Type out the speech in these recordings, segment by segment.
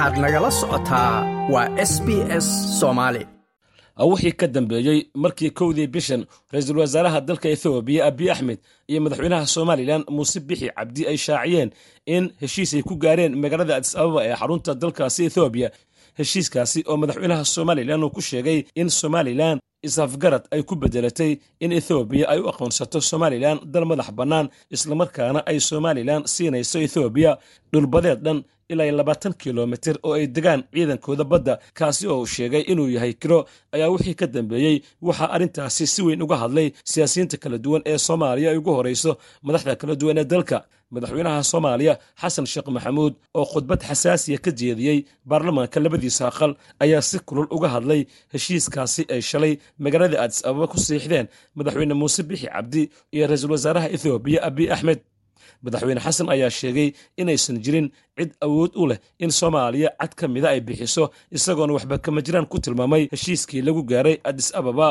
waxaad nagala socotaa waa s b s soomaali wixii ka dambeeyey markii kowdii bishan ra'iisul wasaaraha dalka ethoobiya abiy axmed iyo madaxweynaha somalilan muuse bixi cabdi ay shaaciyeen in heshiis ay ku gaareen magaalada adis ababa ee xarunta dalkaasi ethoobiya heshiiskaasi oo madaxweynaha somalilan uu ku sheegay in somalilan is-afgarad ay ku bedelatay in ethoobiya ay u aqoonsato somalilan dal madax bannaan islamarkaana ay somalilan siinayso ethoobiya dhulbadeed dhan ilaa labaatan kilomitir oo ay degaan ciidankooda badda kaasi oo uu sheegay inuu yahay kiro ayaa wixii ka dambeeyey. Waxaa arrintaasi si weyn uga hadlay siyaasiyiinta kala duwan ee soomaaliya ay ugu horayso madaxda kala duwan ee dalka madaxweynaha soomaaliya xasan sheekh maxamuud oo khudbad xasaasiya ka jeediyey baarlamaanka labadiisa aqal ayaa si kulul uga hadlay heshiiskaasi ay shalay magaalada adis ababa ku siixdeen madaxweyne muuse bixi cabdi iyo ra'iisul wasaaraha ethoobiya abiy axmed madaxweyne xasan ayaa sheegay inaysan jirin cid awood u leh in soomaaliya cad ka mida ay bixiso isagoona waxba kama jiraan ku tilmaamay heshiiskii lagu gaaray adis ababa.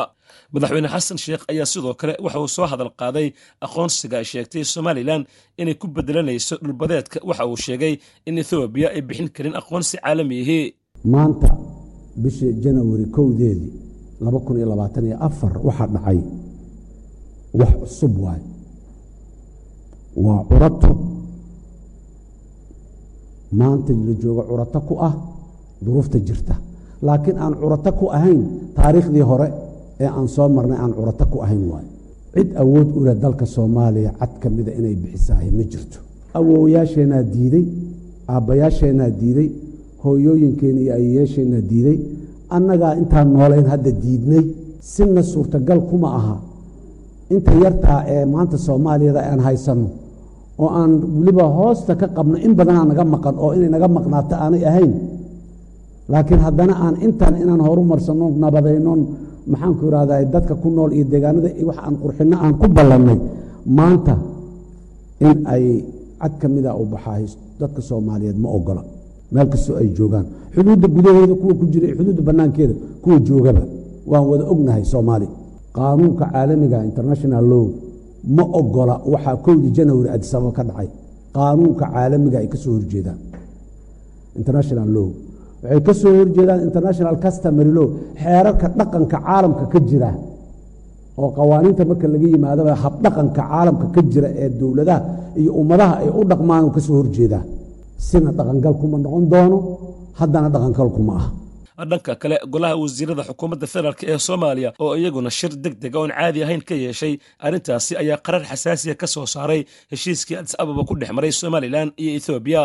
Madaxweyne xasan sheekh ayaa sidoo kale waxa uu soo hadal qaaday aqoonsiga ay sheegtay somalilan inay ku bedelanayso dhulbadeedka. Waxa uu sheegay in ethoobiya ay bixin karin aqoonsi caalamiihi maanta bishii janawari kowdeedii waxaa dhacay wax cusub waay waa curato. Maanta la joogo curato ku ah duruufta jirta. Laakiin aan curato ku ahayn taariikhdii hore ee aan soo marnay aan curato ku ahayn waay. Cid awood u leh dalka soomaaliya cad ka mida inay bixisaahay ma jirto. Awoowayaasheenaa diidey aabbayaasheenaa diidey hooyooyinkeena iyo ayeyaasheenaa diidey annagaa intaan noolayn hadda diidnay sina suurtagal kuma aha inta yartaa ee maanta soomaaliyada aan haysanno oo aan weliba hoosta ka qabno in badanaa naga maqan oo inay naga maqnaato aanay ahayn. Laakiin haddana aan intan inaan horumarsanno nabadaynon maxaanku irahdaa dadka ku nool iyo deegaanada wax aan qurxinno aan ku ballannay maanta in ay cad ka mida u baxaay dadka soomaaliyeed ma ogola. Meel kastoo ay joogaan. Xuduudda gudaheeda kuwa ku jira xuduudda bannaankeeda kuwa joogaba. Waan wada ognahay soomaali qaanuunka caalamiga international law ma ogola waxaa kowdii janawari adisababa ka dhacay. Qaanuunka caalamiga ay ka soo horjeedaan international law. Waxay ka soo horjeedaan international customary law. Xeerarka dhaqanka caalamka ka jira oo qawaaniinta marka laga yimaadaba habdhaqanka caalamka ka jira ee dowladaha iyo ummadaha ay u dhaqmaan ka soo horjeedaa sina dhaqangal kuma noqon doono haddana dhaqangal kuma ah dhanka kale golaha wasiirada xukuumadda federaalk ee soomaaliya oo iyaguna shir deg dega oon caadi ahayn ka yeeshay arrintaasi ayaa qarar xasaasiya ka soo saaray heshiiskii adis ababa ku dhex maray somalilan iyo ethoobiya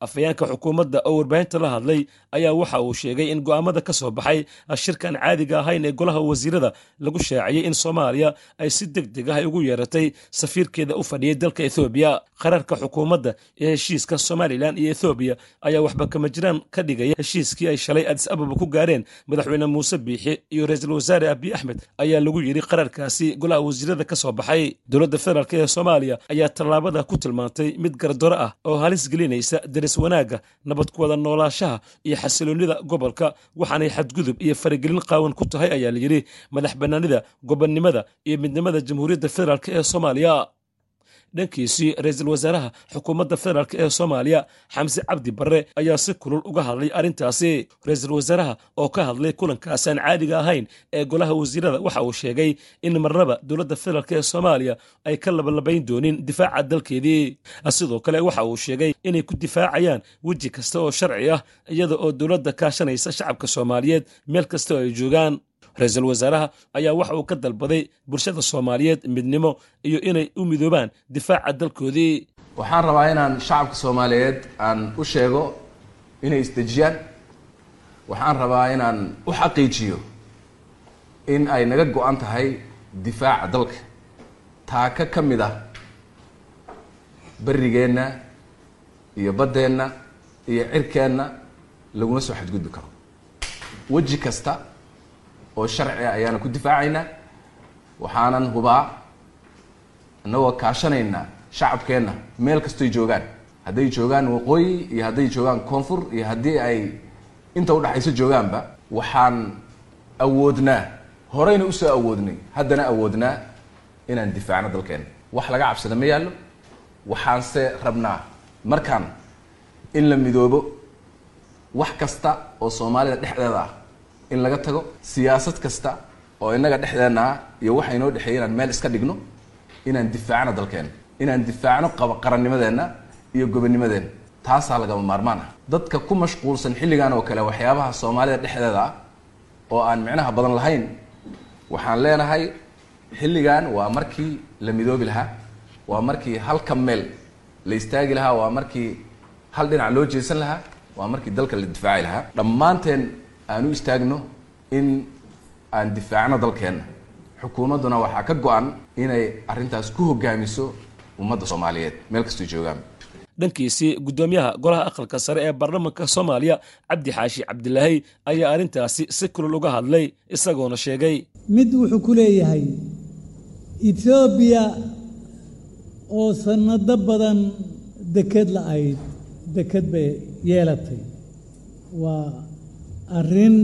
afhayeenka xukuumadda oo warbaahinta la hadlay ayaa waxa uu sheegay in go'aamada ka soo baxay shirkan caadiga ahayn ee golaha wasiirada lagu shaaciyey in soomaaliya ay si deg deg ah ugu yeeratay safiirkeeda u fadhiyey dalka ethoobiya qararka xukuumadda ee heshiiska somalilan iyo ethoobiya ayaa waxba kama jiraan ka dhigaya heshiiskii ay shalay adis ababa ku gaareen madaxweyne muuse biixi iyo ra'iisul wasaare abiy axmed ayaa lagu yidhi qararkaasi golaha wasiirada ka soo baxay. Dowladda federaalk ee soomaaliya ayaa tallaabada ku tilmaantay mid gardaro ah oo halis gelinaysa wanaagga nabad ku wada iyo xasiloonnida gobolka. Waxaanay xadgudub iyo faragelin qaawan ku tahay ayaa la yidhi. Madax bannaanida gobonnimada iyo midnimada jamhuuriyadda federaalk ee soomaaliya dhankiisii ra'iisul wasaaraha xukuumadda federaalk ee soomaaliya xamse cabdi barre ayaa si kulul uga hadlay arrintaasi. Ra'iisul wasaaraha oo ka hadlay kulankaasaan caadiga ahayn ee golaha wasiirada waxa uu sheegay in marnaba dowladda federaalk ee soomaaliya ay ka labalabayn doonin difaaca dalkeedii. Sidoo kale waxa uu sheegay inay ku difaacayaan weji kasta oo sharci ah iyada oo dowladda kaashanaysa shacabka soomaaliyeed meel kasta oo ay joogaan ra'iisul wasaaraha ayaa waxa uu ka dalbaday bulshada soomaaliyeed midnimo iyo inay u midoobaan difaaca dalkoodii. Waxaan rabaa inaan shacabka soomaaliyeed aan u sheego inay isdejiyaan. Waxaan rabaa inaan u xaqiijiyo in ay naga go-an tahay difaaca dalka. Taaka ka mid ah berigeenna iyo baddeenna iyo cirkeenna laguma soo xadgudbi karo. Weji kasta oo sharci ah ayaana ku difaacaynaa. Waxaanan hubaa innagoo kaashanaynaa shacabkeenna meel kastoy joogaan. Hadday joogaan waqooyi iyo hadday joogaan koonfur iyo haddii ay inta udhexayso joogaanba waxaan awoodnaa horeyna u soo awoodnay haddana awoodnaa inaan difaacno dalkeenna wax laga cabsada ma yaallo. Waxaanse rabnaa markaan in la midoobo wax kasta oo soomaalida dhexdeeda ah in laga tago siyaasad kasta oo innaga dhexdeenna ah iyo waxa inoo dhexeeya inaan meel iska dhigno inaan difaacno dalkeenna inaan difaacno qarannimadeenna iyo gobonnimadeenna taasaa lagama maarmaan ah. Dadka ku mashquulsan xilligan oo kale waxyaabaha soomaalida dhexdeeda ah oo aan micnaha badan lahayn waxaan leenahay xilligan waa markii la midoobi lahaa waa markii halka meel la istaagi lahaa waa markii hal dhinac loo jeesan lahaa waa markii dalka la difaaci lahaa. Dhammaanteen aan u istaagno in aan difaacno dalkeenna. Xukuumadduna waxaa ka go-an inay arrintaas ku hogaamiso ummadda soomaaliyeed. Meel kastoo joogaan. Dhankiisii guddoomiyaha golaha aqalka sare ee baarlamaanka soomaaliya cabdi xaashi cabdilaahi ayaa arrintaasi si kulul uga hadlay isagoona sheegay. Mid wuxuu ku leeyahay etoobiya oo sannado badan deked la-ayd deked bay yeelatay. Waa arrin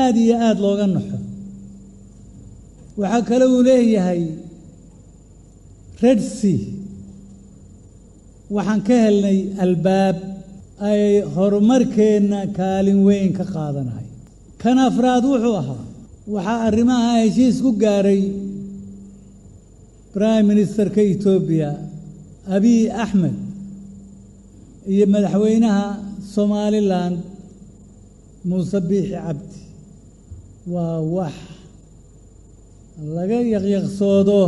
aada iyo aada looga naxo. Waxaa kale uu leeyahay red sea. Waxaan ka helnay albaab ay horumarkeenna kaalin weyn ka qaadanahay. Kan afraad wuxuu ahaa waxaa arrimaha heshiis ku gaaray brime ministerka etoobiya abiy axmed iyo madaxweynaha somalilan muuse biixi cabdi. Waa wax laga yaqyaqsoodo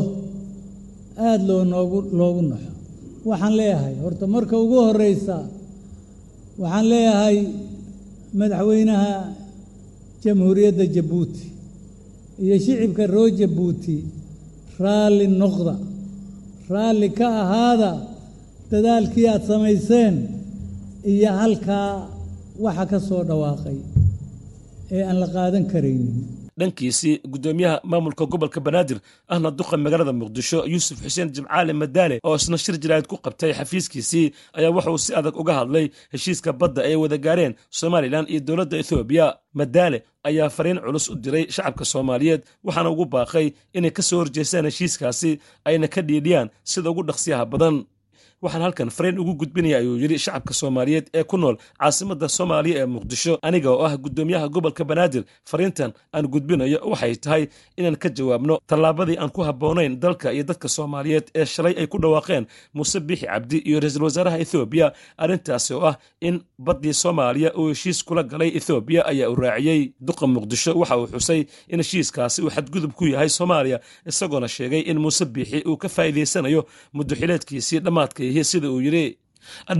aada loo noogu loogu naxo. Waxaan leeyahay horta marka ugu horeysa waxaan leeyahay madaxweynaha jamhuuriyadda jabuuti iyo shicibka roo jabuuti raalli noqda raalli ka ahaada dadaalkii aada samayseen iyo halkaa waxa ka soo dhawaaqay ee aan la qaadan karaynin. Dhankiisii guddoomiyaha maamulka gobolka banaadir ahna duqa magaalada muqdisho yuusuf xuseen jimcaale madaale oo isna shir jiraayad ku qabtay xafiiskiisii ayaa wuxuu si adag uga hadlay heshiiska badda ay wada gaareen somalilan iyo dowladda ethoobiya madaale ayaa fariin culus u diray shacabka soomaaliyeed waxaana ugu baaqay inay ka soo horjeestaan heshiiskaasi ayna ka dhiidhiyaan sida ugu dhaqsiyaha badan waxaan halkan fariin ugu gudbinaya ayuu yidhi shacabka soomaaliyeed ee ku nool caasimadda soomaaliya ee muqdisho aniga oo ah guddoomiyaha gobolka banaadir. Fariintan aan gudbinayo waxay tahay inaan ka jawaabno tallaabadii aan ku habboonayn dalka iyo dadka soomaaliyeed ee shalay ay ku dhawaaqeen muuse biixi cabdi iyo ra'iisul wasaaraha ethoobiya arrintaasi oo ah in baddii soomaaliya uu heshiis kula galay ethoobiya ayaa u raaciyey. Duqa muqdisho waxa uu xusay in heshiiskaasi uu xadgudub ku yahay soomaaliya isagoona sheegay in muuse biixi uu ka faa'iidaysanayo muddoxileedkiisii dhammaadka sida uu yidhi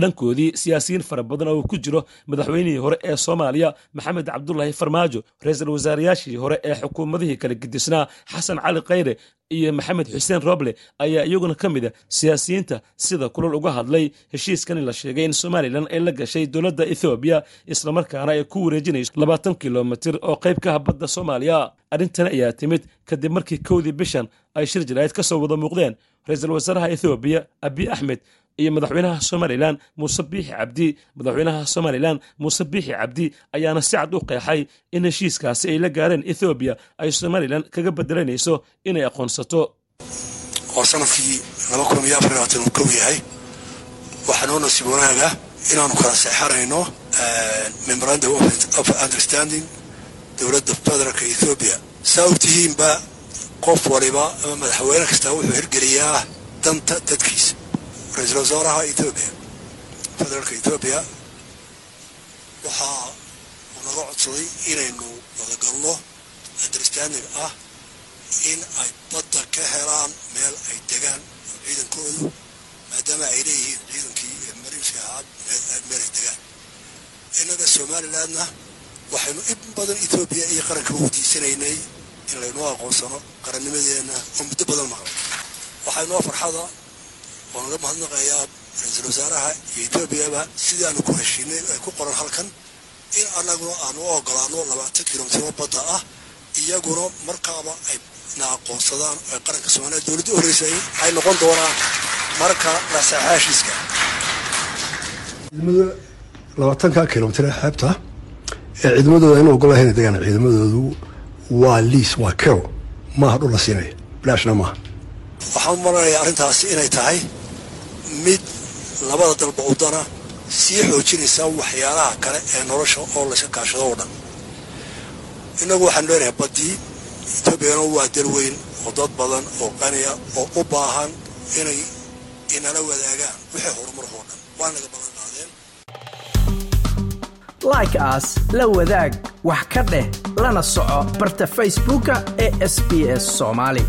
dhankoodii siyaasiyiin fara badan oo uu ku jiro madaxweynihii hore ee soomaaliya maxamed cabdulaahi farmaajo ra'iisul wasaarayaashii hore ee xukuumadihii kala gedisnaa xasan cali khayre iyo maxamed xuseen roble ayaa iyaguna ka mid a siyaasiyiinta sida kulal uga hadlay heshiiskani la sheegay in somalilan ay la gashay dowladda ethoobiya islamarkaana ay ku wareejinayso labaatan kilomitir oo qayb ka ah badda soomaaliya. Arrintan ayaa timid kadib markii kowdii bishan ay shir jaraa'id ka soo wada muuqdeen. Ra'iisul wasaaraha ethoobiya abiy axmed iyo madaxweynaha somalilan muuse biixi cabdi. Madaxweynaha somalilan muuse biixi cabdi ayaana si cad u qeexay in heshiiskaasi ay la gaareen ethoobiya ay somalilan kaga bedelanayso inay aqoonsato. Oo sannadkii uu kow yahay waxaa noo nasiib wanaaga inaanu kala seexanayno memorandum of understanding dowladda federaalka ethoobiya saa og qof waliba ama madaxweyne kastaa wuxuu hirgeliyaa danta dadkiisa ra'iisul wasaaraha ethoobiya federaalka ethoobiya waxaa uu naga codsaday inaynu wadagalno understanding ah in ay badda ka helaan meel ay degaan oo ciidankoodu maadaama ay leeyihiin ciidankii mariinska ahaa meel ay degaan. Innaga somalilandna waxaynu in badan ethoobiya iyo qaranka ugu diisanaynay in laynoo aqoonsano qarannimadeenna oo muddo badan maqlay. Waxaynoo farxada waan uga mahadnaqayaa ra'iisul wasaaraha iyo etoobiyaba sidii aanu ku heshiinay ay ku qoran halkan in annaguna aanu u ogolaano labaatan kilomitiro badda ah iyaguna markaaba ay na aqoonsadaan ay qaranka soomaaliya dowladda u horreysay ay noqon doonaan marka lasaxa heshiiska ciidamada labaatanka kilomitir ee xeebta ee ciidamadooda inu ogolahay inay degaan ciidamadoodu waa liis waa kero maaha dhul la siinaya bilaashna maaha. Waxaan u malanayaa arrintaasi inay tahay mid labada dalba udana sii xoojinaysaa waxyaalaha kale ee nolosha oo layska kaashado oo dhan. Innagu waxaanu leenahay baddii etoobiyana waa dal weyn oo dad badan oo qaniya oo u baahan inay inala wadaagaan wixii horumar oo dhan. Waa naga balan qaadeen. Like aas la wadaag wax ka dheh lana soco barta facebooka ee sb s soomaali